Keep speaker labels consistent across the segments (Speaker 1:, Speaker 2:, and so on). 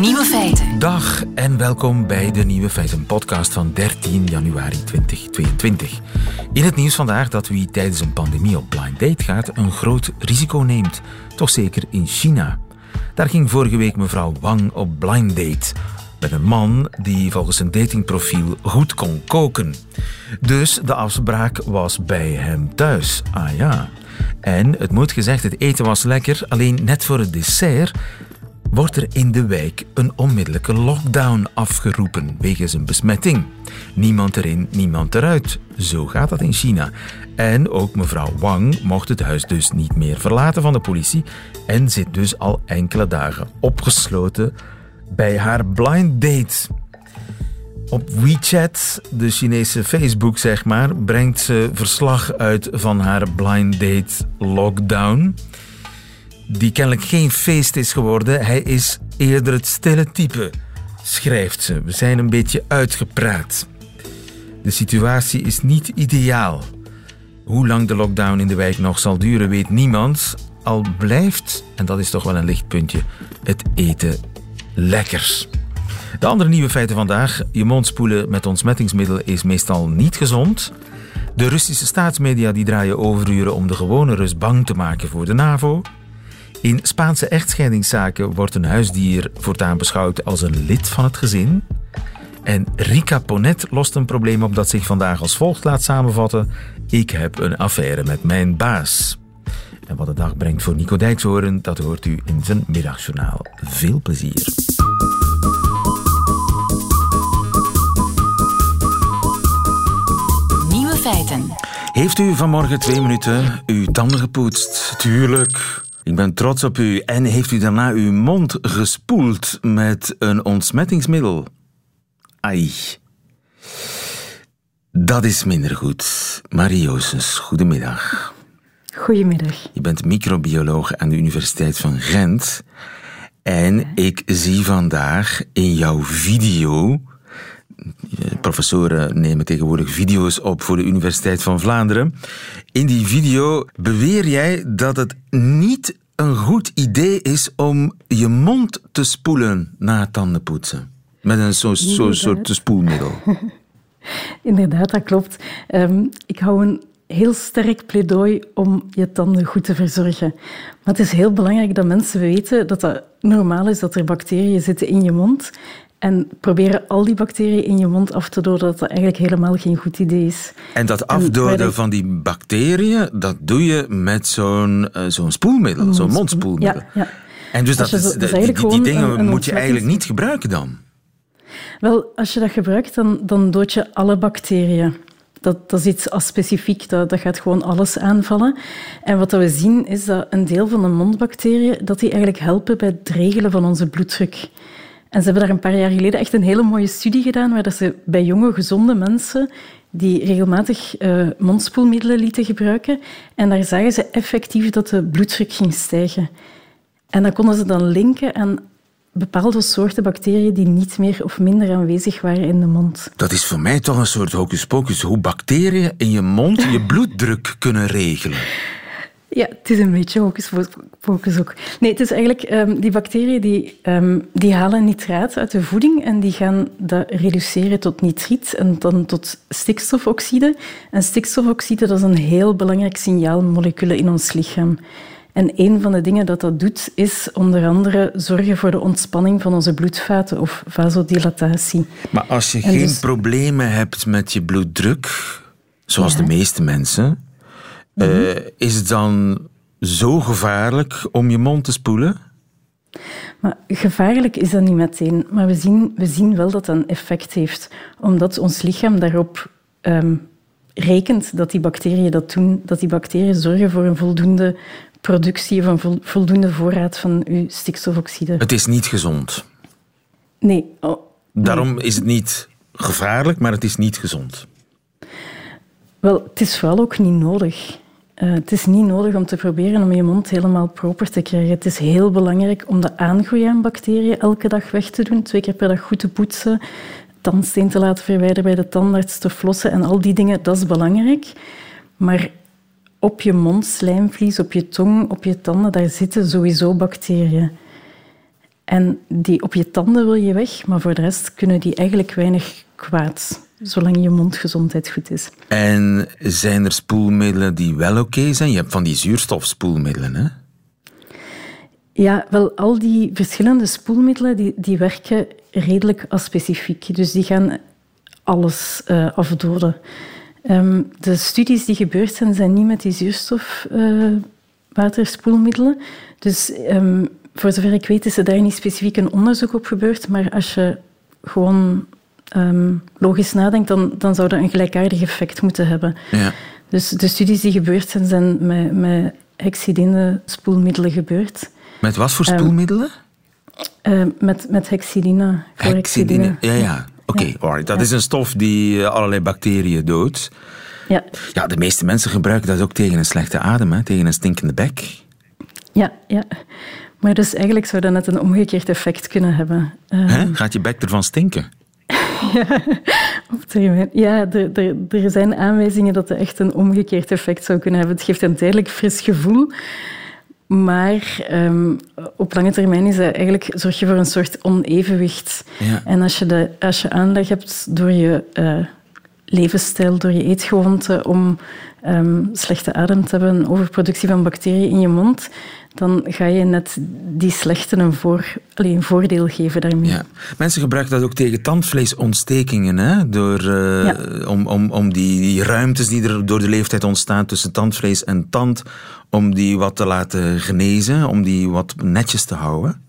Speaker 1: Nieuwe feiten.
Speaker 2: Dag en welkom bij de Nieuwe Feiten podcast van 13 januari 2022. In het nieuws vandaag dat wie tijdens een pandemie op blind date gaat een groot risico neemt. Toch zeker in China. Daar ging vorige week mevrouw Wang op blind date. Met een man die volgens zijn datingprofiel goed kon koken. Dus de afspraak was bij hem thuis. Ah ja. En het moet gezegd, het eten was lekker, alleen net voor het dessert wordt er in de wijk een onmiddellijke lockdown afgeroepen wegens een besmetting. Niemand erin, niemand eruit. Zo gaat dat in China. En ook mevrouw Wang mocht het huis dus niet meer verlaten van de politie en zit dus al enkele dagen opgesloten bij haar blind date. Op WeChat, de Chinese Facebook zeg maar, brengt ze verslag uit van haar blind date lockdown die kennelijk geen feest is geworden. Hij is eerder het stille type, schrijft ze. We zijn een beetje uitgepraat. De situatie is niet ideaal. Hoe lang de lockdown in de wijk nog zal duren, weet niemand. Al blijft, en dat is toch wel een lichtpuntje, het eten lekker. De andere nieuwe feiten vandaag. Je mond spoelen met ontsmettingsmiddel is meestal niet gezond. De Russische staatsmedia die draaien overuren om de gewone Rus bang te maken voor de NAVO. In Spaanse echtscheidingszaken wordt een huisdier voortaan beschouwd als een lid van het gezin. En Rika Ponet lost een probleem op dat zich vandaag als volgt laat samenvatten. Ik heb een affaire met mijn baas. En wat de dag brengt voor Nico Dijkshoorn, dat hoort u in zijn middagjournaal. Veel plezier.
Speaker 1: Nieuwe feiten.
Speaker 2: Heeft u vanmorgen twee minuten uw tanden gepoetst? Tuurlijk. Ik ben trots op u. En heeft u daarna uw mond gespoeld met een ontsmettingsmiddel? Ai. Dat is minder goed. Marie goedemiddag.
Speaker 3: Goedemiddag.
Speaker 2: Je bent microbioloog aan de Universiteit van Gent. En ik zie vandaag in jouw video professoren nemen tegenwoordig video's op voor de Universiteit van Vlaanderen. In die video beweer jij dat het niet een goed idee is om je mond te spoelen na het tandenpoetsen. Met een zo'n zo soort spoelmiddel.
Speaker 3: Inderdaad, dat klopt. Ehm, ik hou een heel sterk pleidooi om je tanden goed te verzorgen. Maar het is heel belangrijk dat mensen weten dat het normaal is dat er bacteriën zitten in je mond en proberen al die bacteriën in je mond af te doden, dat dat eigenlijk helemaal geen goed idee is.
Speaker 2: En dat afdoden van die bacteriën, dat doe je met zo'n uh, zo'n spoelmiddel, zo'n mondspoelmiddel. Ja, ja. En dus, dat, is, die, die, dingen moet je eigenlijk niet gebruiken dan?
Speaker 3: Wel, als je dat gebruikt, dan, dan dood je alle bacteriën. Dat, dat is iets specifiek, dat, dat gaat gewoon alles aanvallen. En wat we zien, is dat een deel van de mondbacteriën dat die eigenlijk helpen bij het regelen van onze bloeddruk. En ze hebben daar een paar jaar geleden echt een hele mooie studie gedaan, waar ze bij jonge, gezonde mensen die regelmatig uh, mondspoelmiddelen lieten gebruiken. En daar zagen ze effectief dat de bloeddruk ging stijgen. En dat konden ze dan linken aan bepaalde soorten bacteriën die niet meer of minder aanwezig waren in de mond.
Speaker 2: Dat is voor mij toch een soort hocus pocus, hoe bacteriën in je mond je bloeddruk kunnen regelen.
Speaker 3: Ja, het is een beetje hocus focus ook. Nee, het is eigenlijk um, die bacteriën die, um, die halen nitraat uit de voeding en die gaan dat reduceren tot nitriet en dan tot stikstofoxide. En stikstofoxide dat is een heel belangrijk signaalmolecuul in ons lichaam. En een van de dingen dat dat doet, is onder andere zorgen voor de ontspanning van onze bloedvaten of vasodilatatie.
Speaker 2: Maar als je geen dus- problemen hebt met je bloeddruk, zoals de meeste mensen, uh, is het dan zo gevaarlijk om je mond te spoelen?
Speaker 3: Maar gevaarlijk is dat niet meteen. Maar we zien, we zien wel dat dat een effect heeft. Omdat ons lichaam daarop um, rekent dat die bacteriën dat doen. Dat die bacteriën zorgen voor een voldoende productie of een voldoende voorraad van uw stikstofoxide.
Speaker 2: Het is niet gezond.
Speaker 3: Nee. Oh,
Speaker 2: Daarom is het niet gevaarlijk, maar het is niet gezond.
Speaker 3: Wel, het is vooral ook niet nodig. Uh, het is niet nodig om te proberen om je mond helemaal proper te krijgen. Het is heel belangrijk om de aangroei aan bacteriën elke dag weg te doen, twee keer per dag goed te poetsen, tandsteen te laten verwijderen bij de tandarts, te flossen en al die dingen, dat is belangrijk. Maar op je mond, slijmvlies, op je tong, op je tanden, daar zitten sowieso bacteriën. En die op je tanden wil je weg, maar voor de rest kunnen die eigenlijk weinig kwaad zolang je mondgezondheid goed is.
Speaker 2: En zijn er spoelmiddelen die wel oké zijn? Je hebt van die zuurstofspoelmiddelen, hè?
Speaker 3: Ja, wel, al die verschillende spoelmiddelen die, die werken redelijk specifiek. Dus die gaan alles uh, afdoden. Um, de studies die gebeurd zijn, zijn niet met die zuurstofwaterspoelmiddelen. Uh, dus um, voor zover ik weet is er daar niet specifiek een onderzoek op gebeurd. Maar als je gewoon um, logisch nadenkt, dan, dan zou dat een gelijkaardig effect moeten hebben.
Speaker 2: Ja.
Speaker 3: Dus de studies die gebeurd zijn, zijn met, met hexidine spoelmiddelen gebeurd.
Speaker 2: Met wat voor spoelmiddelen?
Speaker 3: Uh, met, met hexidine.
Speaker 2: Hexidine, ja, ja. Oké, okay, dat ja. is een stof die eh, allerlei bacteriën doodt.
Speaker 3: Ja.
Speaker 2: ja, de meeste mensen gebruiken dat ook tegen een slechte adem, hè? tegen een stinkende bek.
Speaker 3: Ja, ja. Maar dus eigenlijk zou dat net een omgekeerd effect kunnen hebben.
Speaker 2: Um, Gaat je bek ervan stinken?
Speaker 3: Ja, op termijn. Ja, er, er, er zijn aanwijzingen dat het echt een omgekeerd effect zou kunnen hebben. Het geeft een tijdelijk fris gevoel. Maar um, op lange termijn is dat eigenlijk, zorg je voor een soort onevenwicht.
Speaker 2: Ja.
Speaker 3: En als je, de, als je aanleg hebt door je uh, levensstijl, door je eetgewoonte, om um, slechte adem te hebben, overproductie van bacteriën in je mond, dan ga je net die slechte een, voor, alleen, een voordeel geven daarmee.
Speaker 2: Ja. Mensen gebruiken dat ook tegen tandvleesontstekingen, hè? Door, uh,
Speaker 3: ja.
Speaker 2: om, om, om die, die ruimtes die er door de leeftijd ontstaan tussen tandvlees en tand, om die wat te laten genezen, om die wat netjes te houden.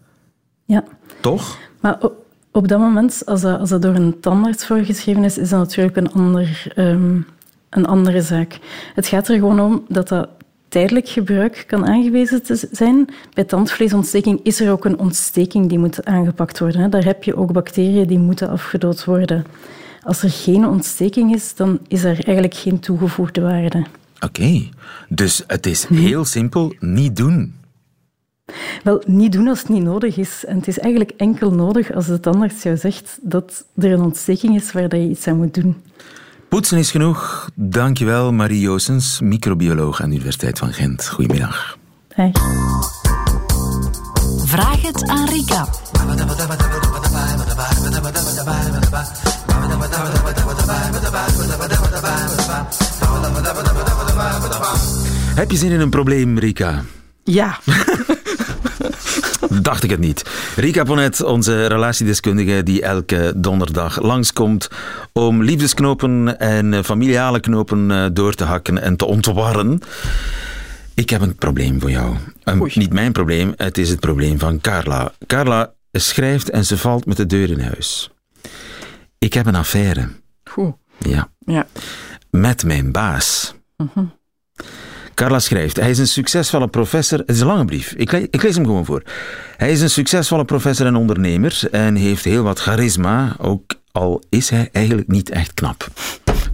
Speaker 3: Ja.
Speaker 2: Toch?
Speaker 3: Maar op, op dat moment, als dat, als dat door een tandarts voorgeschreven is, is dat natuurlijk een, ander, um, een andere zaak. Het gaat er gewoon om dat dat tijdelijk gebruik kan aangewezen te zijn. Bij tandvleesontsteking is er ook een ontsteking die moet aangepakt worden. Daar heb je ook bacteriën die moeten afgedood worden. Als er geen ontsteking is, dan is er eigenlijk geen toegevoegde waarde.
Speaker 2: Oké, okay. dus het is heel simpel niet doen.
Speaker 3: Wel, niet doen als het niet nodig is. En het is eigenlijk enkel nodig als de tandarts jou zegt dat er een ontsteking is waar je iets aan moet doen.
Speaker 2: Poetsen is genoeg. Dankjewel, Marie Joosens, microbioloog aan de Universiteit van Gent. Goedemiddag.
Speaker 3: Hey.
Speaker 1: Vraag het aan Rika.
Speaker 2: Heb je zin in een probleem, Rika?
Speaker 4: Ja.
Speaker 2: Dacht ik het niet. Rika Ponet, onze relatiedeskundige die elke donderdag langskomt om liefdesknopen en familiale knopen door te hakken en te ontwarren. Ik heb een probleem voor jou. Um, niet mijn probleem, het is het probleem van Carla. Carla schrijft en ze valt met de deur in huis. Ik heb een affaire.
Speaker 4: Goed.
Speaker 2: Ja.
Speaker 4: ja.
Speaker 2: Met mijn baas.
Speaker 4: Uh -huh.
Speaker 2: Carla schrijft, hij is een succesvolle professor. Het is een lange brief, ik, ik lees hem gewoon voor. Hij is een succesvolle professor en ondernemer en heeft heel wat charisma, ook al is hij eigenlijk niet echt knap.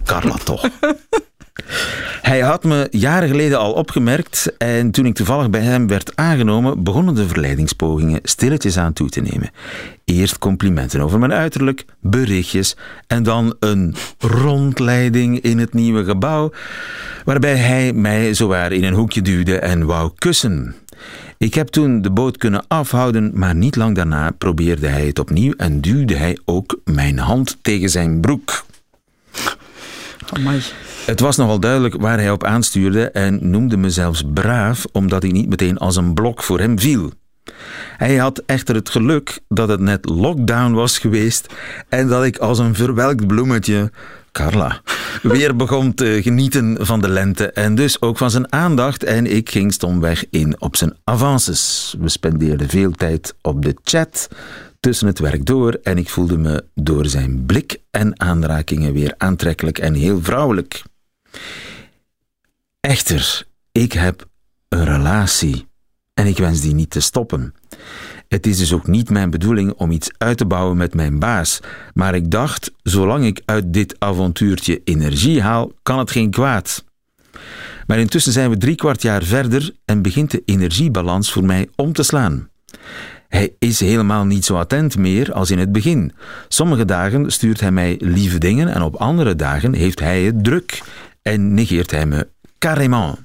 Speaker 2: Carla toch. Hij had me jaren geleden al opgemerkt en toen ik toevallig bij hem werd aangenomen, begonnen de verleidingspogingen stilletjes aan toe te nemen. Eerst complimenten over mijn uiterlijk, berichtjes en dan een rondleiding in het nieuwe gebouw, waarbij hij mij zowaar in een hoekje duwde en wou kussen. Ik heb toen de boot kunnen afhouden, maar niet lang daarna probeerde hij het opnieuw en duwde hij ook mijn hand tegen zijn broek.
Speaker 4: Amai.
Speaker 2: Het was nogal duidelijk waar hij op aanstuurde en noemde me zelfs braaf omdat ik niet meteen als een blok voor hem viel. Hij had echter het geluk dat het net lockdown was geweest en dat ik als een verwelkt bloemetje, Carla, weer begon te genieten van de lente en dus ook van zijn aandacht en ik ging stomweg in op zijn avances. We spendeerden veel tijd op de chat tussen het werk door en ik voelde me door zijn blik en aanrakingen weer aantrekkelijk en heel vrouwelijk. Echter, ik heb een relatie en ik wens die niet te stoppen. Het is dus ook niet mijn bedoeling om iets uit te bouwen met mijn baas, maar ik dacht, zolang ik uit dit avontuurtje energie haal, kan het geen kwaad. Maar intussen zijn we drie kwart jaar verder en begint de energiebalans voor mij om te slaan. Hij is helemaal niet zo attent meer als in het begin. Sommige dagen stuurt hij mij lieve dingen en op andere dagen heeft hij het druk en negeert hij me carrément.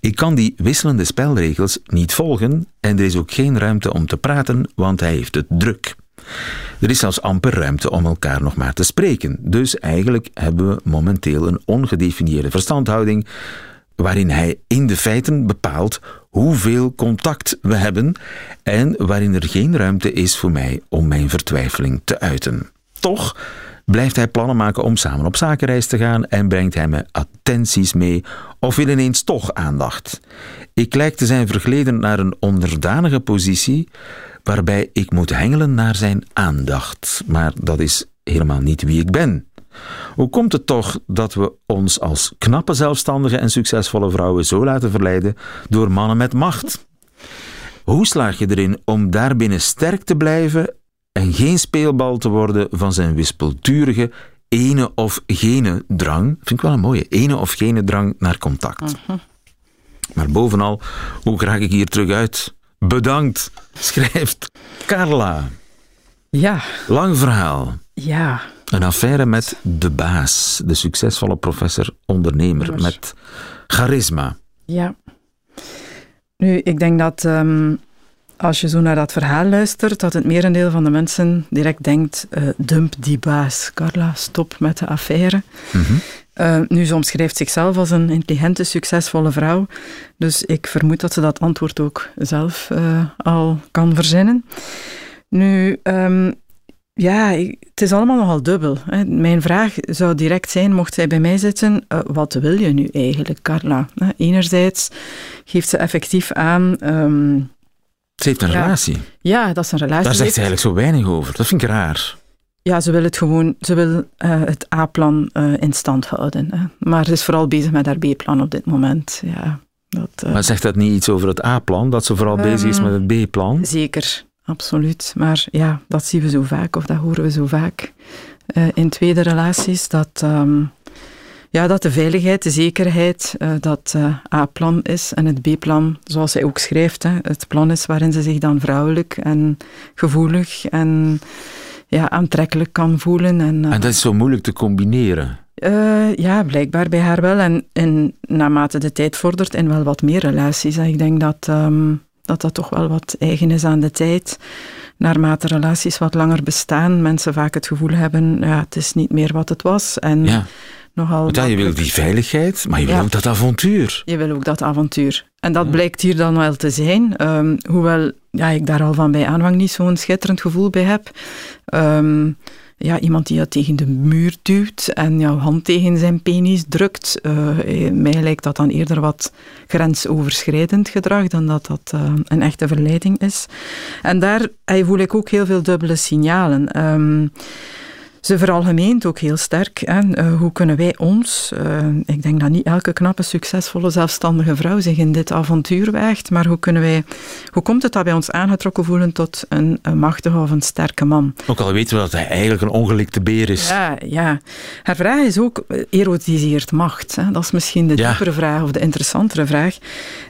Speaker 2: Ik kan die wisselende spelregels niet volgen en er is ook geen ruimte om te praten, want hij heeft het druk. Er is zelfs amper ruimte om elkaar nog maar te spreken. Dus eigenlijk hebben we momenteel een ongedefinieerde verstandhouding waarin hij in de feiten bepaalt hoeveel contact we hebben en waarin er geen ruimte is voor mij om mijn vertwijfeling te uiten. Toch blijft hij plannen maken om samen op zakenreis te gaan en brengt hij me attenties mee of wil ineens toch aandacht. Ik lijk te zijn vergleden naar een onderdanige positie waarbij ik moet hengelen naar zijn aandacht, maar dat is helemaal niet wie ik ben. Hoe komt het toch dat we ons als knappe zelfstandige en succesvolle vrouwen zo laten verleiden door mannen met macht? Hoe slaag je erin om daarbinnen sterk te blijven en geen speelbal te worden van zijn wispelturige ene of gene drang? Vind ik wel een mooie, ene of gene drang naar contact. Maar bovenal, hoe raak ik hier terug uit? Bedankt, schrijft Carla.
Speaker 4: Ja.
Speaker 2: Lang verhaal.
Speaker 4: Ja.
Speaker 2: Een affaire met de baas, de succesvolle professor-ondernemer met charisma.
Speaker 4: Ja. Nu, ik denk dat um, als je zo naar dat verhaal luistert, dat het merendeel van de mensen direct denkt: uh, dump die baas. Carla, stop met de affaire. Mm -hmm. uh, nu, ze omschrijft zichzelf als een intelligente, succesvolle vrouw. Dus ik vermoed dat ze dat antwoord ook zelf uh, al kan verzinnen. Nu, um, ja, het is allemaal nogal dubbel. Hè. Mijn vraag zou direct zijn, mocht zij bij mij zitten, uh, wat wil je nu eigenlijk, Carla? Enerzijds geeft ze effectief aan... Um,
Speaker 2: ze heeft een
Speaker 4: ja,
Speaker 2: relatie.
Speaker 4: Ja, dat is een relatie.
Speaker 2: Daar zegt ze eigenlijk zo weinig over. Dat vind ik raar.
Speaker 4: Ja, ze wil het gewoon, ze wil uh, het A-plan uh, in stand houden. Hè. Maar ze is vooral bezig met haar B-plan op dit moment. Ja,
Speaker 2: dat, maar zegt dat niet iets over het A-plan, dat ze vooral um, bezig is met het B-plan?
Speaker 4: Zeker, absoluut. Maar ja, dat zien we zo vaak, of dat horen we zo vaak uh, in tweede relaties, dat, um, ja, dat de veiligheid, de zekerheid, uh, dat uh, A-plan is en het B-plan, zoals zij ook schrijft, hè, het plan is waarin ze zich dan vrouwelijk en gevoelig en ja, aantrekkelijk kan voelen. En,
Speaker 2: en dat is zo moeilijk te combineren?
Speaker 4: ja, blijkbaar bij haar wel. En, en naarmate de tijd vordert in wel wat meer relaties. Ik denk dat... Um, dat dat toch wel wat eigen is aan de tijd. Naarmate relaties wat langer bestaan, mensen vaak het gevoel hebben, ja, het is niet meer wat het was. En
Speaker 2: ja.
Speaker 4: nogal.
Speaker 2: Ja, je wil die veiligheid, maar je wil ja. ook dat avontuur.
Speaker 4: Je wil ook dat avontuur. En dat blijkt hier dan wel te zijn. Um, hoewel ja, ik daar al van bij aanvang niet zo'n schitterend gevoel bij heb. Um, ja, iemand die je tegen de muur duwt en jouw hand tegen zijn penis drukt. Uh, mij lijkt dat dan eerder wat grensoverschrijdend gedrag dan dat dat uh, een echte verleiding is. En daar voel ik ook heel veel dubbele signalen. Um, ze veralgemeent ook heel sterk. Hè. Uh, hoe kunnen wij ons, uh, ik denk dat niet elke knappe, succesvolle, zelfstandige vrouw zich in dit avontuur waagt, maar hoe kunnen wij, hoe komt het dat wij ons aangetrokken voelen tot een, een machtige of een sterke man?
Speaker 2: Ook al weten we dat hij eigenlijk een ongelikte beer is.
Speaker 4: Ja, ja. Haar vraag is ook, erotiseert macht? Hè? Dat is misschien de diepere vraag of de interessantere vraag.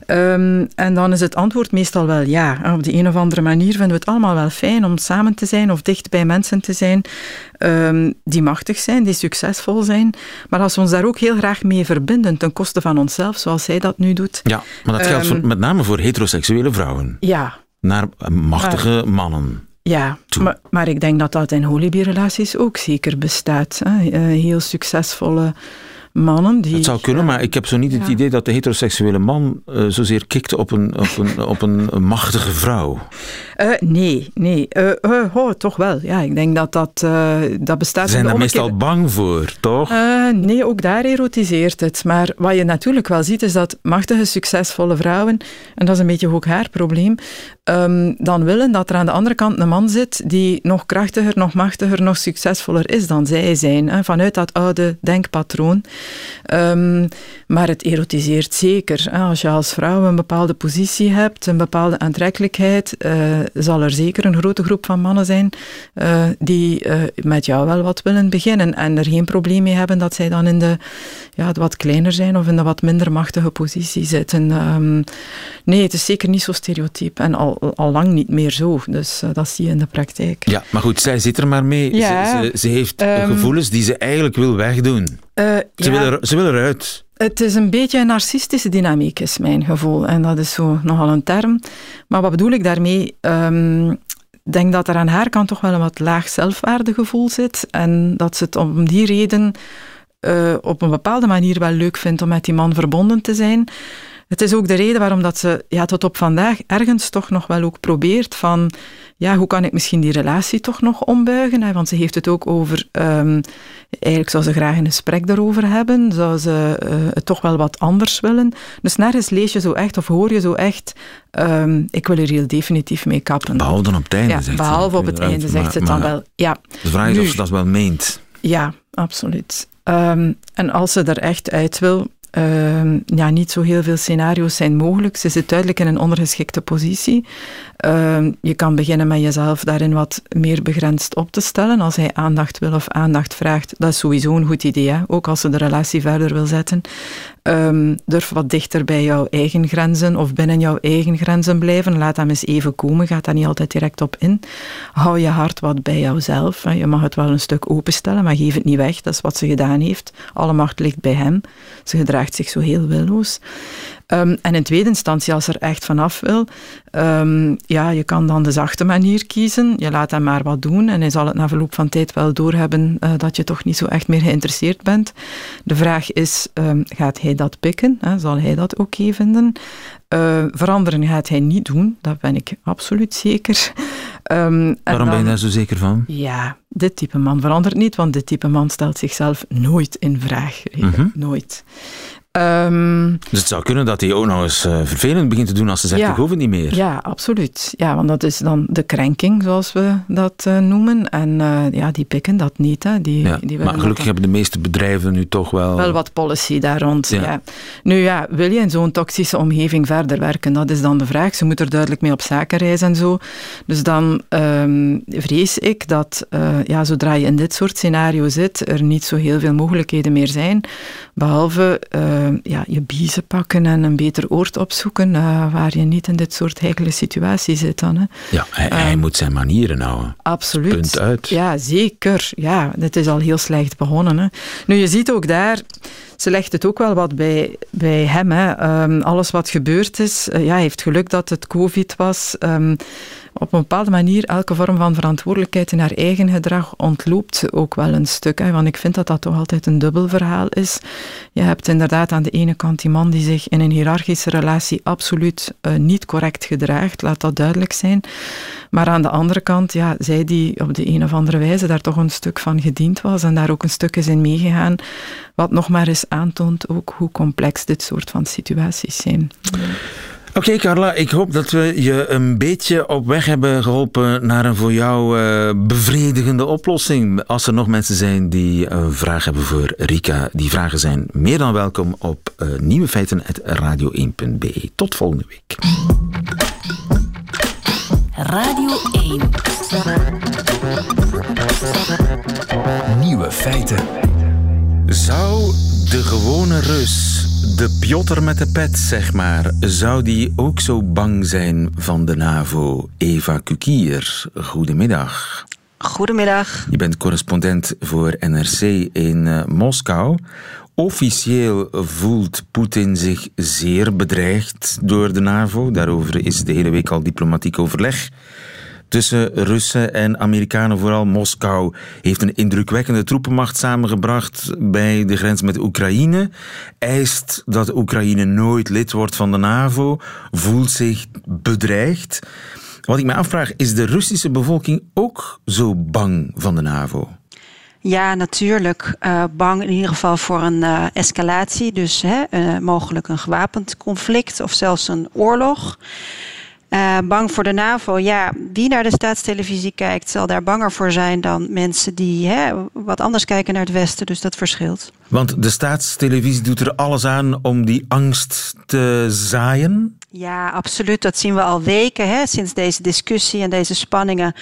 Speaker 4: Um, en dan is het antwoord meestal wel ja. Op de een of andere manier vinden we het allemaal wel fijn om samen te zijn of dicht bij mensen te zijn um, die machtig zijn, die succesvol zijn. Maar als we ons daar ook heel graag mee verbinden, ten koste van onszelf, zoals zij dat nu doet.
Speaker 2: Ja, maar dat geldt um, voor, met name voor heteroseksuele vrouwen.
Speaker 4: Ja.
Speaker 2: Naar machtige maar, mannen.
Speaker 4: Ja, maar, maar, ik denk dat dat in holibierrelaties ook zeker bestaat. Hè. Uh, heel succesvolle mannen die...
Speaker 2: Het zou kunnen, maar ik heb zo niet het ja. idee dat de heteroseksuele man uh, zozeer kikt op een, op een, op een machtige vrouw.
Speaker 4: Uh, nee, nee. Uh, oh, toch wel. Ja, ik denk dat dat, dat bestaat...
Speaker 2: Ze zijn daar meestal bang voor, toch?
Speaker 4: nee, ook daar erotiseert het. Maar wat je natuurlijk wel ziet, is dat machtige, succesvolle vrouwen, en dat is een beetje ook haar probleem, um, dan willen dat er aan de andere kant een man zit die nog krachtiger, nog machtiger, nog succesvoller is dan zij zijn. Hè, vanuit dat oude denkpatroon. Um, maar het erotiseert zeker. Als je als vrouw een bepaalde positie hebt, een bepaalde aantrekkelijkheid, uh, zal er zeker een grote groep van mannen zijn uh, die uh, met jou wel wat willen beginnen en er geen probleem mee hebben dat zij dan in de ja, wat kleiner zijn of in de wat minder machtige positie zitten. Um, nee, het is zeker niet zo stereotyp en al, al lang niet meer zo. Dus dat zie je in de praktijk.
Speaker 2: Ja, maar goed, zij zit er maar mee.
Speaker 4: Ja,
Speaker 2: ze, ze, ze, heeft um, gevoelens die ze eigenlijk wil wegdoen.
Speaker 4: Uh,
Speaker 2: ze,
Speaker 4: ja.
Speaker 2: wil er, ze wil eruit.
Speaker 4: het is een beetje een narcistische dynamiek, is mijn gevoel. En dat is zo nogal een term. Maar wat bedoel ik daarmee? Um, ik denk dat er aan haar kant toch wel een wat laag zelfwaardegevoel zit. En dat ze het om die reden uh, op een bepaalde manier wel leuk vindt om met die man verbonden te zijn. Het is ook de reden waarom dat ze ja, tot op vandaag ergens toch nog wel ook probeert van ja, hoe kan ik misschien die relatie toch nog ombuigen? Hè? Want ze heeft het ook over, um, eigenlijk zou ze graag een gesprek daarover hebben, zou ze uh, het toch wel wat anders willen. Dus nergens lees je zo echt of hoor je zo echt, um, ik wil er heel definitief mee kappen.
Speaker 2: Behalve dan op het einde,
Speaker 4: ja,
Speaker 2: zegt
Speaker 4: Behalve op het einde, zegt ze het dan wel. Ja.
Speaker 2: De vraag is nu, of ze dat wel meent.
Speaker 4: Ja, absoluut. Um, en als ze er echt uit wil, Uh, ja, niet zo heel veel scenario's zijn mogelijk. Ze zit duidelijk in een ondergeschikte positie. Uh, je kan beginnen met jezelf daarin wat meer begrensd op te stellen. Als hij aandacht wil of aandacht vraagt, dat is sowieso een goed idee. Ook als ze de relatie verder wil zetten. Um, durf wat dichter bij jouw eigen grenzen of binnen jouw eigen grenzen blijven. Laat hem eens even komen. Ga daar niet altijd direct op in. Hou je hart wat bij jouzelf. Je mag het wel een stuk openstellen, maar geef het niet weg. Dat is wat ze gedaan heeft. Alle macht ligt bij hem. Ze gedraagt zich zo heel willoos. Um, en in tweede instantie, als er echt vanaf wil, um, ja, je kan dan de zachte manier kiezen. Je laat hem maar wat doen en hij zal het na verloop van tijd wel doorhebben uh, dat je toch niet zo echt meer geïnteresseerd bent. De vraag is, gaat hij dat pikken? Hè? Zal hij dat oké okay vinden? Uh, veranderen gaat hij niet doen, dat ben ik absoluut zeker.
Speaker 2: Um, Waarom dan, ben je daar zo zeker van?
Speaker 4: Ja, dit type man verandert niet, want dit type man stelt zichzelf nooit in vraag. -hmm. Nooit.
Speaker 2: Um, dus het zou kunnen dat hij ook nog eens uh, vervelend begint te doen als ze zegt, ja, ik hoef het niet meer.
Speaker 4: Ja, absoluut. Ja, want dat is dan de krenking, zoals we dat uh, noemen. En uh, ja, die pikken dat niet. Hè. Die,
Speaker 2: ja, die maar gelukkig hebben de meeste bedrijven nu toch wel...
Speaker 4: Wel wat policy daar rond, ja. ja. Nu ja, wil je in zo'n toxische omgeving verder werken? Dat is dan de vraag. Ze moet er duidelijk mee op zaken reizen en zo. Dus dan um, vrees ik dat, ja, zodra je in dit soort scenario zit, er niet zo heel veel mogelijkheden meer zijn. Behalve ja, je biezen pakken en een beter oord opzoeken uh, waar je niet in dit soort heikele situaties zit dan. Hè.
Speaker 2: Ja, hij, hij um, moet zijn manieren houden.
Speaker 4: Absoluut.
Speaker 2: Punt uit.
Speaker 4: Ja, zeker. Ja, het is al heel slecht begonnen. Hè. Nu, je ziet ook daar ze legt het ook wel wat bij, bij hem. Hè. Um, alles wat gebeurd is, uh, ja, hij heeft geluk dat het COVID was. Um, op een bepaalde manier elke vorm van verantwoordelijkheid in haar eigen gedrag ontloopt ook wel een stuk. Hè, want ik vind dat dat toch altijd een dubbel verhaal is. Je hebt inderdaad aan de ene kant die man die zich in een hiërarchische relatie absoluut uh, niet correct gedraagt, laat dat duidelijk zijn. Maar aan de andere kant, ja, zij die op de een of andere wijze daar toch een stuk van gediend was en daar ook een stuk is in meegegaan, wat nog maar eens aantoont ook hoe complex dit soort van situaties zijn.
Speaker 2: Oké, okay, Carla, ik hoop dat we je een beetje op weg hebben geholpen naar een voor jou uh, bevredigende oplossing. Als er nog mensen zijn die een vraag hebben voor Rika, die vragen zijn meer dan welkom op uh, nieuwefeiten.radio1.be. Tot volgende week. Radio 1 Nieuwe feiten. Zou de gewone Rus de Piotr met de pet, zeg maar, zou die ook zo bang zijn van de NAVO? Eva Kukier, goedemiddag.
Speaker 1: Goedemiddag.
Speaker 2: Je bent correspondent voor NRC in uh, Moskou. Officieel voelt Poetin zich zeer bedreigd door de NAVO. Daarover is de hele week al diplomatiek overleg tussen Russen en Amerikanen, vooral Moskou, heeft een indrukwekkende troepenmacht samengebracht bij de grens met Oekraïne. Eist dat Oekraïne nooit lid wordt van de NAVO, voelt zich bedreigd. Wat ik me afvraag, is de Russische bevolking ook zo bang van de NAVO?
Speaker 1: Ja, natuurlijk. Uh, bang in ieder geval voor een uh, escalatie. Dus hè, uh, mogelijk een gewapend conflict of zelfs een oorlog. Uh, bang voor de NAVO. Ja, wie naar de staatstelevisie kijkt, zal daar banger voor zijn dan mensen die hè, wat anders kijken naar het Westen. Dus dat verschilt.
Speaker 2: Want de staatstelevisie doet er alles aan om die angst te zaaien?
Speaker 1: Ja, absoluut. Dat zien we al weken hè, sinds deze discussie en deze spanningen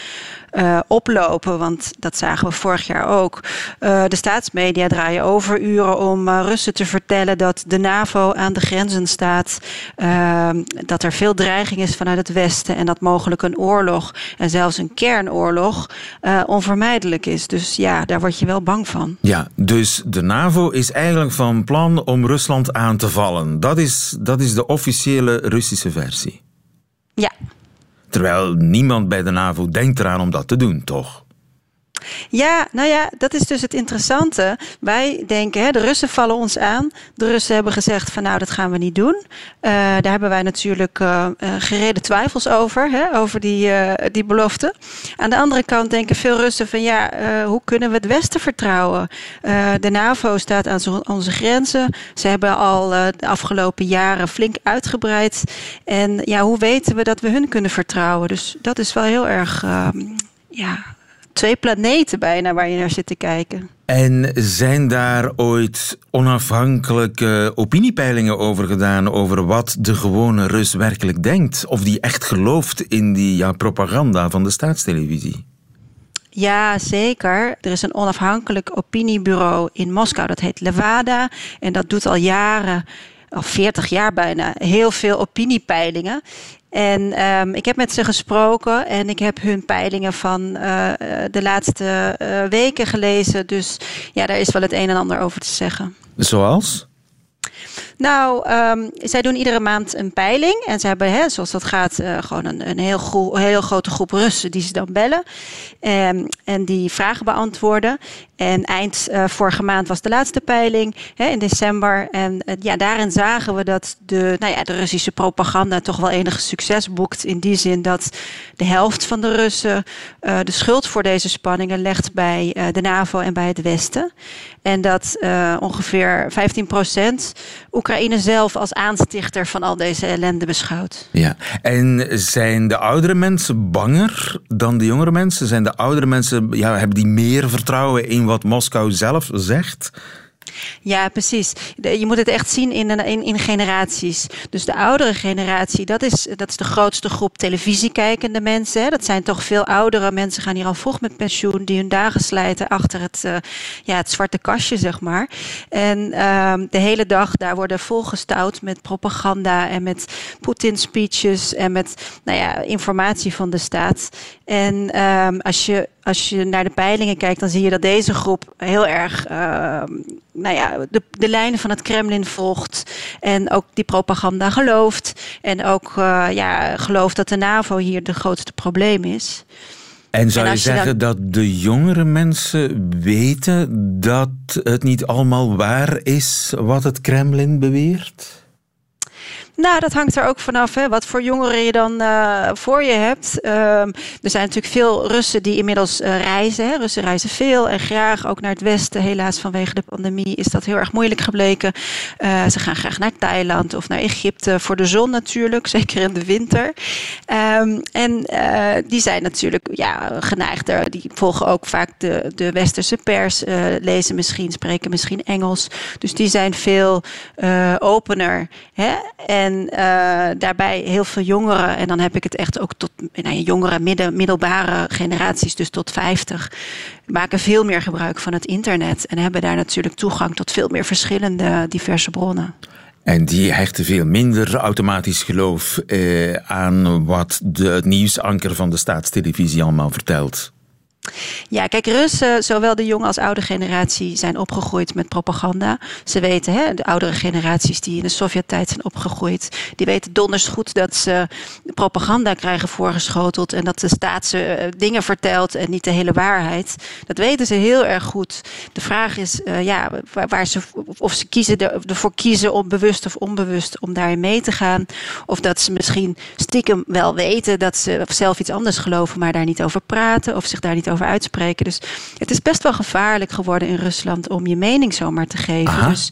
Speaker 1: uh, oplopen. Want dat zagen we vorig jaar ook. Uh, de staatsmedia draaien overuren om uh, Russen te vertellen dat de NAVO aan de grenzen staat. Ehm, dat er veel dreiging is vanuit het Westen en dat mogelijk een oorlog en zelfs een kernoorlog onvermijdelijk is. Dus ja, daar word je wel bang van.
Speaker 2: Ja, dus de NAVO is eigenlijk van plan om Rusland aan te vallen. Dat is, dat is de officiële Russische versie.
Speaker 1: Ja.
Speaker 2: Terwijl niemand bij de NAVO denkt eraan om dat te doen, toch?
Speaker 1: Ja, nou ja, dat is dus het interessante. Wij denken, hè, de Russen vallen ons aan. De Russen hebben gezegd van nou, dat gaan we niet doen. Uh, daar hebben wij natuurlijk uh, gereden twijfels over, hè, over die, die belofte. Aan de andere kant denken veel Russen van ja, hoe kunnen we het Westen vertrouwen? de NAVO staat aan onze grenzen. Ze hebben al de afgelopen jaren flink uitgebreid. En ja, hoe weten we dat we hun kunnen vertrouwen? Dus dat is wel heel erg ehm, ja, twee planeten bijna waar je naar zit te kijken.
Speaker 2: En zijn daar ooit onafhankelijke opiniepeilingen over gedaan over wat de gewone Rus werkelijk denkt? Of die echt gelooft in die ja, propaganda van de staatstelevisie?
Speaker 1: Ja, zeker. Er is een onafhankelijk opiniebureau in Moskou, dat heet Levada. En dat doet al jaren al 40 jaar bijna, heel veel opiniepeilingen. En um, ik heb met ze gesproken en ik heb hun peilingen van uh, de laatste uh, weken gelezen. Dus ja, daar is wel het een en ander over te zeggen.
Speaker 2: Zoals?
Speaker 1: Nou, um, zij doen iedere maand een peiling. En ze hebben, hè, zoals dat gaat, uh, gewoon een, een heel, heel grote groep Russen die ze dan bellen. Um, en die vragen beantwoorden. En eind uh, vorige maand was de laatste peiling, hè, in december. En uh, ja, daarin zagen we dat de, nou ja, de Russische propaganda toch wel enige succes boekt. In die zin dat de helft van de Russen de schuld voor deze spanningen legt bij de NAVO en bij het Westen. En dat ongeveer 15 procent Oekraïne zelf als aanstichter van al deze ellende beschouwt.
Speaker 2: Ja, en zijn de oudere mensen banger dan de jongere mensen? Zijn de oudere mensen, ja, hebben die meer vertrouwen in wat Moskou zelf zegt?
Speaker 1: Ja, precies. Je moet het echt zien in, in, in generaties. Dus de oudere generatie, dat is, dat is de grootste groep televisiekijkende mensen. Dat zijn toch veel oudere mensen, gaan hier al vroeg met pensioen, die hun dagen slijten achter het, uh, ja, het zwarte kastje, zeg maar. En uh, de hele dag daar worden volgestouwd met propaganda en met Poetin-speeches en met nou ja, informatie van de staat. En um, als je als je naar de peilingen kijkt, dan zie je dat deze groep heel erg uh, nou ja, de, de lijnen van het Kremlin volgt. En ook die propaganda gelooft. En ook uh, ja, gelooft dat de NAVO hier het grootste probleem is.
Speaker 2: En zou en je zeggen dat de jongere mensen weten dat het niet allemaal waar is wat het Kremlin beweert?
Speaker 1: Nou, dat hangt er ook vanaf hè, wat voor jongeren je dan uh, voor je hebt. Um, er zijn natuurlijk veel Russen die inmiddels uh, reizen. Hè. Russen reizen veel en graag ook naar het westen. Helaas vanwege de pandemie is dat heel erg moeilijk gebleken. Uh, ze gaan graag naar Thailand of naar Egypte voor de zon natuurlijk, zeker in de winter. Um, en die zijn natuurlijk ja, geneigd. Die volgen ook vaak de, de westerse pers, lezen misschien, spreken misschien Engels. Dus die zijn veel opener. Hè? En uh, daarbij heel veel jongeren, en dan heb ik het echt ook tot nou, jongere, midden, middelbare generaties, dus tot 50, maken veel meer gebruik van het internet en hebben daar natuurlijk toegang tot veel meer verschillende diverse bronnen.
Speaker 2: En die hechten veel minder automatisch geloof eh, aan wat de, het nieuwsanker van de staatstelevisie allemaal vertelt.
Speaker 1: Ja, kijk, Russen, zowel de jonge als oude generatie, zijn opgegroeid met propaganda. Ze weten, hè, de oudere generaties die in de Sovjet-tijd zijn opgegroeid, die weten donders goed dat ze propaganda krijgen voorgeschoteld en dat de staat ze eh, dingen vertelt en niet de hele waarheid. Dat weten ze heel erg goed. De vraag is, uh, ja, waar, waar, ze, of ze kiezen ervoor kiezen om bewust of onbewust om daarin mee te gaan. Of dat ze misschien stiekem wel weten dat ze zelf iets anders geloven, maar daar niet over praten of zich daar niet over uitspreken. Dus het is best wel gevaarlijk geworden in Rusland om je mening zomaar te geven. Dus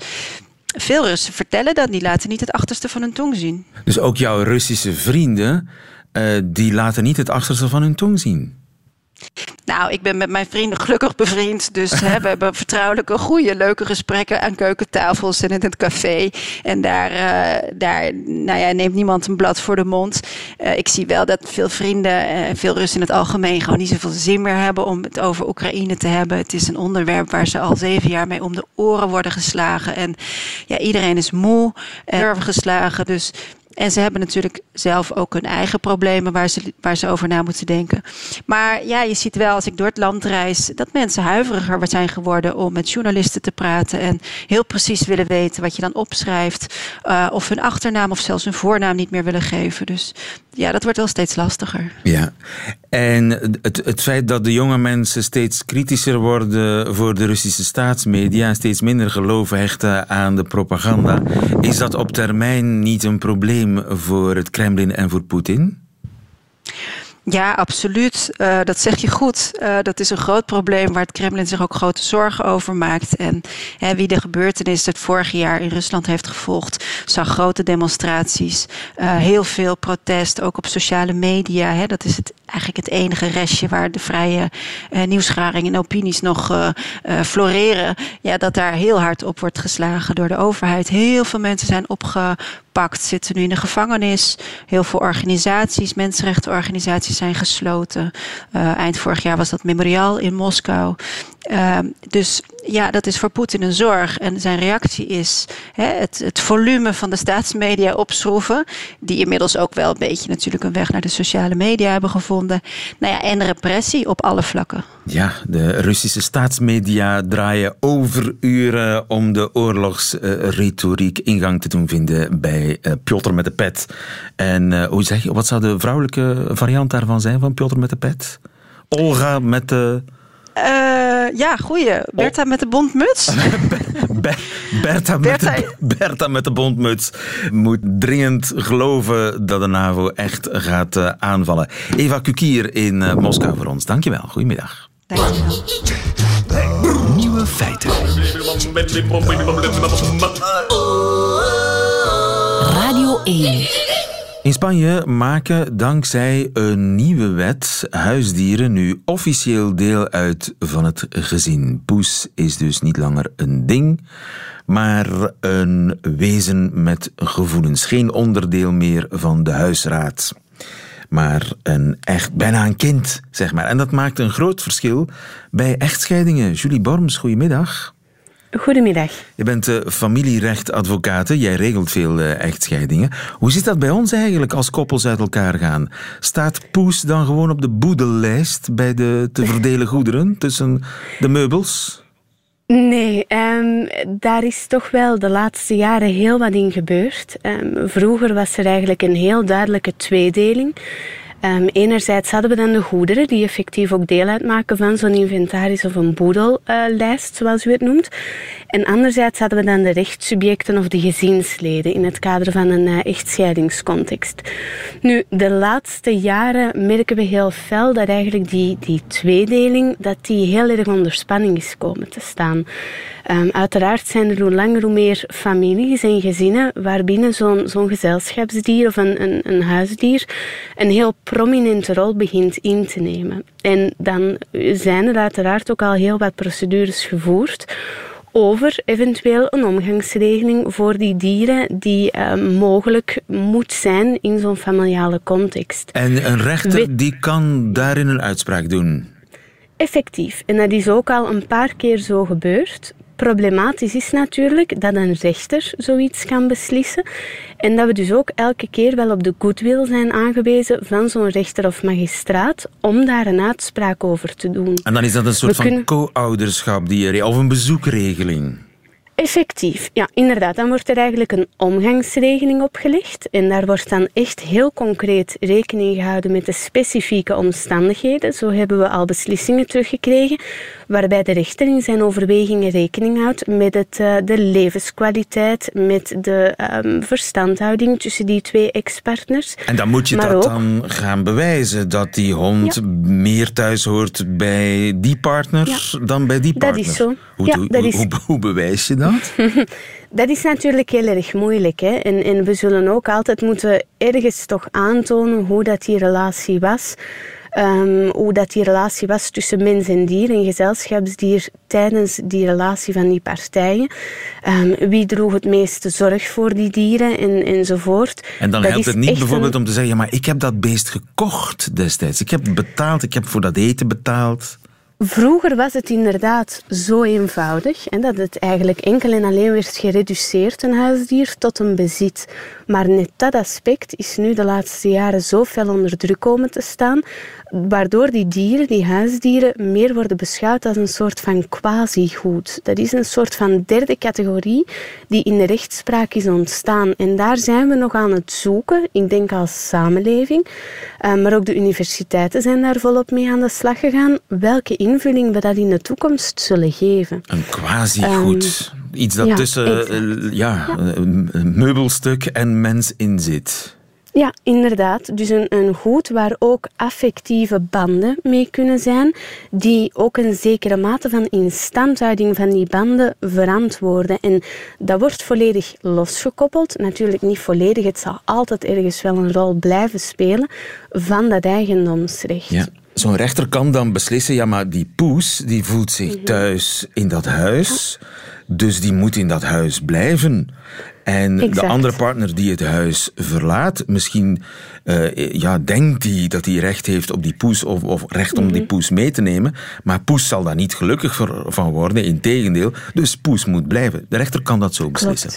Speaker 1: veel Russen vertellen dat, die laten niet het achterste van hun tong zien.
Speaker 2: Dus ook jouw Russische vrienden, uh, die laten niet het achterste van hun tong zien?
Speaker 1: Nou, ik ben met mijn vrienden gelukkig bevriend. Dus hè, we hebben vertrouwelijke, goede, leuke gesprekken aan keukentafels en in het café. En daar, uh, daar nou ja, neemt niemand een blad voor de mond. Uh, ik zie wel dat veel vrienden en veel Russen in het algemeen gewoon niet zoveel zin meer hebben om het over Oekraïne te hebben. Het is een onderwerp waar ze al zeven jaar mee om de oren worden geslagen. En ja, iedereen is moe en geslagen. Dus en ze hebben natuurlijk zelf ook hun eigen problemen waar ze, waar ze over na moeten denken. Maar ja, je ziet wel als ik door het land reis dat mensen huiveriger zijn geworden om met journalisten te praten. En heel precies willen weten wat je dan opschrijft. Uh, of hun achternaam of zelfs hun voornaam niet meer willen geven. Dus ja, dat wordt wel steeds lastiger.
Speaker 2: Ja, en het, het feit dat de jonge mensen steeds kritischer worden voor de Russische staatsmedia en steeds minder geloof hechten aan de propaganda, is dat op termijn niet een probleem voor het Kremlin en voor Poetin?
Speaker 1: Ja, absoluut. Uh, dat zeg je goed. Uh, dat is een groot probleem waar het Kremlin zich ook grote zorgen over maakt. En hè, wie de gebeurtenissen het vorige jaar in Rusland heeft gevolgd, zag grote demonstraties, uh, heel veel protest, ook op sociale media. Hè. Dat is het, eigenlijk het enige restje waar de vrije nieuwsgaring en opinies nog floreren. Ja, dat daar heel hard op wordt geslagen door de overheid. Heel veel mensen zijn opgepakt, zitten nu in de gevangenis. Heel veel organisaties, mensenrechtenorganisaties zijn gesloten. Uh, eind vorig jaar was dat Memorial in Moskou. Uh, dus ja, dat is voor Poetin een zorg. En zijn reactie is hè, het, het volume van de staatsmedia opschroeven. Die inmiddels ook wel een beetje natuurlijk een weg naar de sociale media hebben gevonden. Nou ja, en repressie op alle vlakken.
Speaker 2: Ja, de Russische staatsmedia draaien overuren om de oorlogsretoriek ingang te doen vinden bij uh, Piotr met de pet. En uh, hoe zeg je, wat zou de vrouwelijke variant daarvan zijn van Piotr met de pet? Olga met de...
Speaker 1: ja, goeie. Bertha oh. met de bontmuts.
Speaker 2: Bertha, met de, Bertha met de bontmuts moet dringend geloven dat de NAVO echt gaat uh, aanvallen. Eva Kukier in uh, Moskou voor ons. Dankjewel. Goedemiddag.
Speaker 1: Dankjewel.
Speaker 2: Nieuwe feiten.
Speaker 5: Radio 1.
Speaker 2: In Spanje maken dankzij een nieuwe wet huisdieren nu officieel deel uit van het gezin. Poes is dus niet langer een ding, maar een wezen met gevoelens. Geen onderdeel meer van de huisraad. Maar een echt, bijna een kind, zeg maar. En dat maakt een groot verschil bij echtscheidingen. Julie Borms, goedemiddag.
Speaker 6: Goedemiddag.
Speaker 2: Je bent uh, familierechtadvocaat. Jij regelt veel uh, echtscheidingen. Hoe zit dat bij ons eigenlijk als koppels uit elkaar gaan? Staat Poes dan gewoon op de boedellijst bij de te verdelen goederen tussen de meubels?
Speaker 6: Nee, um, daar is toch wel de laatste jaren heel wat in gebeurd. Um, vroeger was er eigenlijk een heel duidelijke tweedeling. Um, enerzijds hadden we dan de goederen, die effectief ook deel uitmaken van zo'n inventaris of een boedellijst, zoals u het noemt. En anderzijds hadden we dan de rechtssubjecten of de gezinsleden in het kader van een uh, echtscheidingscontext. Nu, de laatste jaren merken we heel fel dat eigenlijk die, die tweedeling dat die heel erg onder spanning is komen te staan. Um, uiteraard zijn er hoe langer hoe meer families en gezinnen waarbinnen zo'n zo'n gezelschapsdier of een, een, een huisdier een heel prominente rol begint in te nemen. En dan zijn er uiteraard ook al heel wat procedures gevoerd over eventueel een omgangsregeling voor die dieren die uh, mogelijk moet zijn in zo'n familiale context.
Speaker 2: En een rechter die kan daarin een uitspraak doen?
Speaker 6: Effectief. En dat is ook al een paar keer zo gebeurd. Problematisch is natuurlijk dat een rechter zoiets kan beslissen en dat we dus ook elke keer wel op de goodwill zijn aangewezen van zo'n rechter of magistraat om daar een uitspraak over te doen.
Speaker 2: En dan is dat een soort we van co-ouderschap die of een bezoekregeling?
Speaker 6: Effectief, ja, inderdaad. Dan wordt er eigenlijk een omgangsregeling opgelegd. En daar wordt dan echt heel concreet rekening gehouden met de specifieke omstandigheden. Zo hebben we al beslissingen teruggekregen, waarbij de rechter in zijn overwegingen rekening houdt met het, uh, de levenskwaliteit, met de um, verstandhouding tussen die twee ex-partners.
Speaker 2: En dan moet je maar dat ook, dan gaan bewijzen, dat die hond ja. meer thuis hoort bij die partner ja. dan bij die partner.
Speaker 6: Dat is zo.
Speaker 2: Hoe,
Speaker 6: ja,
Speaker 2: hoe,
Speaker 6: dat is...
Speaker 2: hoe, hoe bewijs je dat?
Speaker 6: Dat is natuurlijk heel erg moeilijk. Hè? En, en we zullen ook altijd moeten ergens toch aantonen hoe dat die relatie was. Ehm, hoe dat die relatie was tussen mens en dier en gezelschapsdier tijdens die relatie van die partijen. Ehm, wie droeg het meeste zorg voor die dieren en, enzovoort.
Speaker 2: En dan helpt het niet bijvoorbeeld om te zeggen, ja, maar ik heb dat beest gekocht destijds. Ik heb betaald, ik heb voor dat eten betaald.
Speaker 6: Vroeger was het inderdaad zo eenvoudig en dat het eigenlijk enkel en alleen werd gereduceerd, een huisdier, tot een bezit. Maar net dat aspect is nu de laatste jaren zo fel onder druk komen te staan, waardoor die dieren, die huisdieren, meer worden beschouwd als een soort van quasi-goed. Dat is een soort van derde categorie die in de rechtspraak is ontstaan. En daar zijn we nog aan het zoeken, ik denk als samenleving, eh, maar ook de universiteiten zijn daar volop mee aan de slag gegaan, welke invulling we dat in de toekomst zullen geven.
Speaker 2: Een quasi-goed. Um, Iets dat tussen uh, ja, een meubelstuk en mens in zit.
Speaker 6: Ja, inderdaad. Dus een, een goed waar ook affectieve banden mee kunnen zijn, die ook een zekere mate van instandhouding van die banden verantwoorden. En dat wordt volledig losgekoppeld. Natuurlijk niet volledig, het zal altijd ergens wel een rol blijven spelen van dat eigendomsrecht.
Speaker 2: Ja. Zo'n rechter kan dan beslissen, ja, maar die poes die voelt zich mhm. thuis in dat huis, dus die moet in dat huis blijven. En de andere partner die het huis verlaat, misschien uh, ja, denkt hij dat hij recht heeft op die poes of, of recht om die mhm. poes mee te nemen. Maar poes zal daar niet gelukkig van worden, integendeel. Dus poes moet blijven. De rechter kan dat zo beslissen.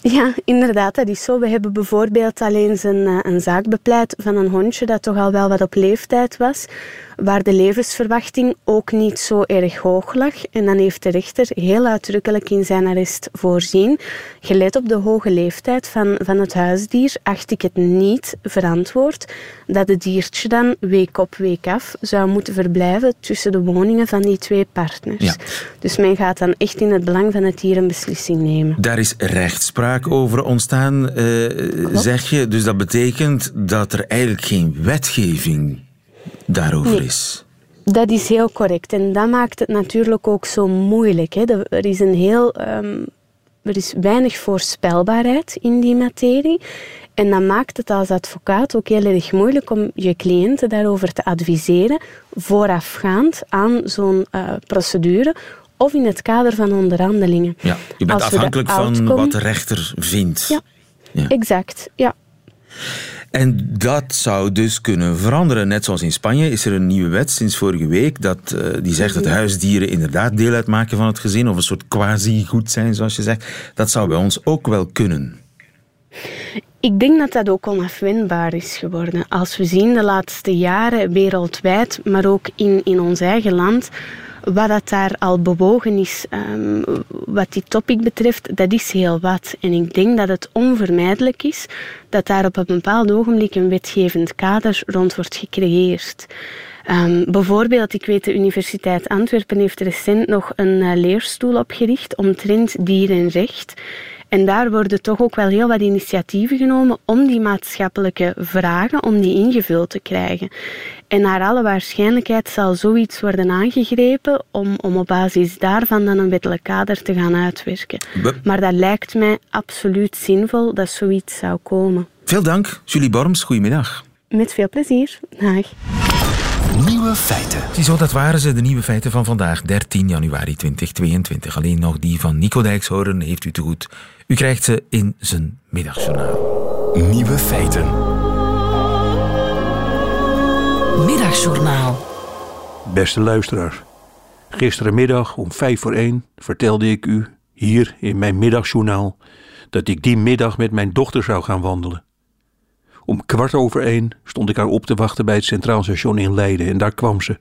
Speaker 6: Ja, inderdaad, dat is zo. We hebben bijvoorbeeld alleen een, eh, een zaak bepleit van een hondje dat toch al wel wat op leeftijd was, waar de levensverwachting ook niet zo erg hoog lag. En dan heeft de rechter heel uitdrukkelijk in zijn arrest voorzien, gelet op de hoge leeftijd van, van het huisdier, acht ik het niet verantwoord dat het diertje dan week op week af zou moeten verblijven tussen de woningen van die twee partners. Ja. Dus men gaat dan echt in het belang van het dier een beslissing nemen.
Speaker 2: Daar is rechtspraak over ontstaan, uh, zeg je. Dus dat betekent dat er eigenlijk geen wetgeving daarover is.
Speaker 6: Dat is heel correct. En dat maakt het natuurlijk ook zo moeilijk. Hè. Er is een heel... Um, er is weinig voorspelbaarheid in die materie. En dat maakt het als advocaat ook heel erg moeilijk om je cliënten daarover te adviseren voorafgaand aan zo'n uh, procedure of in het kader van onderhandelingen.
Speaker 2: Ja, je bent afhankelijk van wat de rechter vindt.
Speaker 6: Ja, ja. exact. Ja.
Speaker 2: En dat zou dus kunnen veranderen. Net zoals in Spanje is er een nieuwe wet sinds vorige week dat, uh, die zegt dat huisdieren inderdaad deel uitmaken van het gezin of een soort quasi-goed zijn, zoals je zegt. Dat zou bij ons ook wel kunnen.
Speaker 6: Ik denk dat dat ook onafwendbaar is geworden. Als we zien de laatste jaren wereldwijd, maar ook in, in ons eigen land, wat dat daar al bewogen is, um, wat die topic betreft, dat is heel wat. En ik denk dat het onvermijdelijk is dat daar op een bepaald ogenblik een wetgevend kader rond wordt gecreëerd. Um, bijvoorbeeld, ik weet de Universiteit Antwerpen heeft recent nog een uh, leerstoel opgericht omtrent dierenrecht. En daar worden toch ook wel heel wat initiatieven genomen om die maatschappelijke vragen, om die ingevuld te krijgen. En naar alle waarschijnlijkheid zal zoiets worden aangegrepen om, om op basis daarvan dan een wettelijk kader te gaan uitwerken. Maar dat lijkt mij absoluut zinvol dat zoiets zou komen.
Speaker 2: Veel dank, Julie Borms. Goedemiddag.
Speaker 6: Met veel plezier. Dag.
Speaker 2: Nieuwe feiten. Ziezo, dat waren ze, de nieuwe feiten van vandaag, 13 januari 2022. Alleen nog die van Nico Dijkshoorn heeft u te goed. U krijgt ze in zijn middagjournaal. Nieuwe feiten.
Speaker 7: Middagjournaal.
Speaker 8: Beste luisteraars. Gisterenmiddag om vijf voor één vertelde ik u hier in mijn middagjournaal dat ik die middag met mijn dochter zou gaan wandelen. Om kwart over één stond ik haar op te wachten bij het Centraal Station in Leiden en daar kwam ze.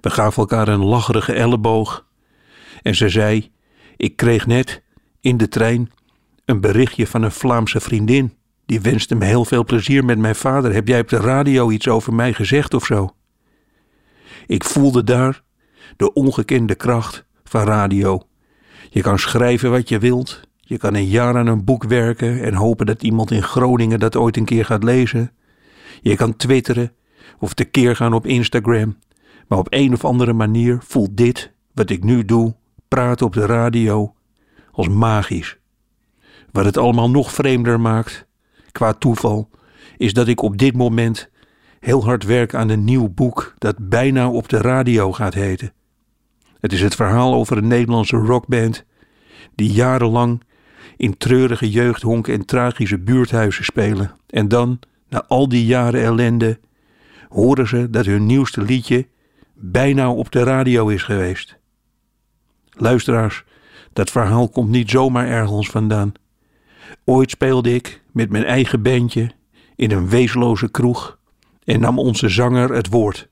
Speaker 8: We gaven elkaar een lacherige elleboog en ze zei: Ik kreeg net in de trein een berichtje van een Vlaamse vriendin. Die wenste me heel veel plezier met mijn vader. Heb jij op de radio iets over mij gezegd of zo? Ik voelde daar de ongekende kracht van radio. Je kan schrijven wat je wilt. Je kan een jaar aan een boek werken en hopen dat iemand in Groningen dat ooit een keer gaat lezen. Je kan twitteren of tekeer gaan op Instagram. Maar op een of andere manier voelt dit, wat ik nu doe, praten op de radio, als magisch. Wat het allemaal nog vreemder maakt, qua toeval, is dat ik op dit moment heel hard werken aan een nieuw boek dat bijna op de radio gaat heten. Het is het verhaal over een Nederlandse rockband die jarenlang in treurige jeugdhonken en tragische buurthuizen spelen. En dan, na al die jaren ellende, horen ze dat hun nieuwste liedje bijna op de radio is geweest. Luisteraars, dat verhaal komt niet zomaar ergens vandaan. Ooit speelde ik met mijn eigen bandje in een weesloze kroeg en nam onze zanger het woord.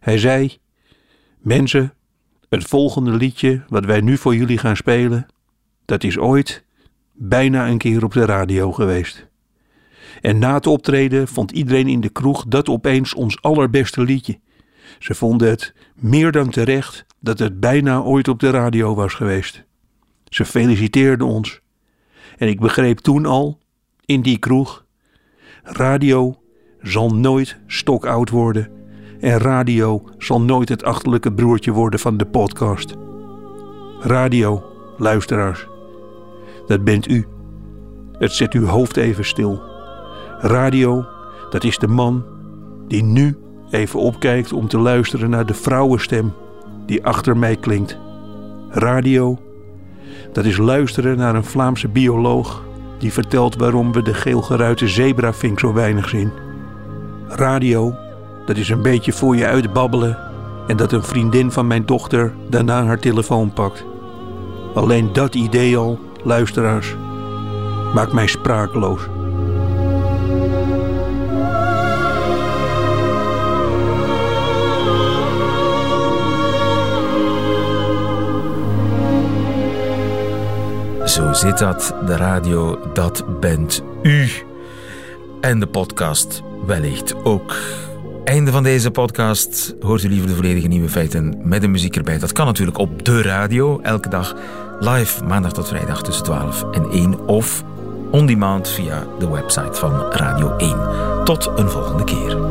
Speaker 8: Hij zei: Mensen, het volgende liedje wat wij nu voor jullie gaan spelen, dat is ooit bijna een keer op de radio geweest. En na het optreden vond iedereen in de kroeg dat opeens ons allerbeste liedje. Ze vonden het meer dan terecht dat het bijna ooit op de radio was geweest. Ze feliciteerden ons. En ik begreep toen al, in die kroeg, radio zal nooit stokoud worden. En radio zal nooit het achterlijke broertje worden van de podcast. Radio, luisteraars, dat bent u. Het zet uw hoofd even stil. Radio, dat is de man die nu even opkijkt om te luisteren naar de vrouwenstem die achter mij klinkt. Radio, dat is luisteren naar een Vlaamse bioloog die vertelt waarom we de geelgeruite zebravink zo weinig zien. Radio, dat is een beetje voor je uitbabbelen en dat een vriendin van mijn dochter daarna haar telefoon pakt. Alleen dat idee al, luisteraars, maakt mij sprakeloos.
Speaker 2: Zo zit dat. De radio, dat bent u. En de podcast wellicht ook. Einde van deze podcast. Hoort u liever de volledige nieuwe feiten met de muziek erbij? Dat kan natuurlijk op de radio, elke dag live, maandag tot vrijdag tussen 12 en 1 of on demand via de website van Radio 1. Tot een volgende keer.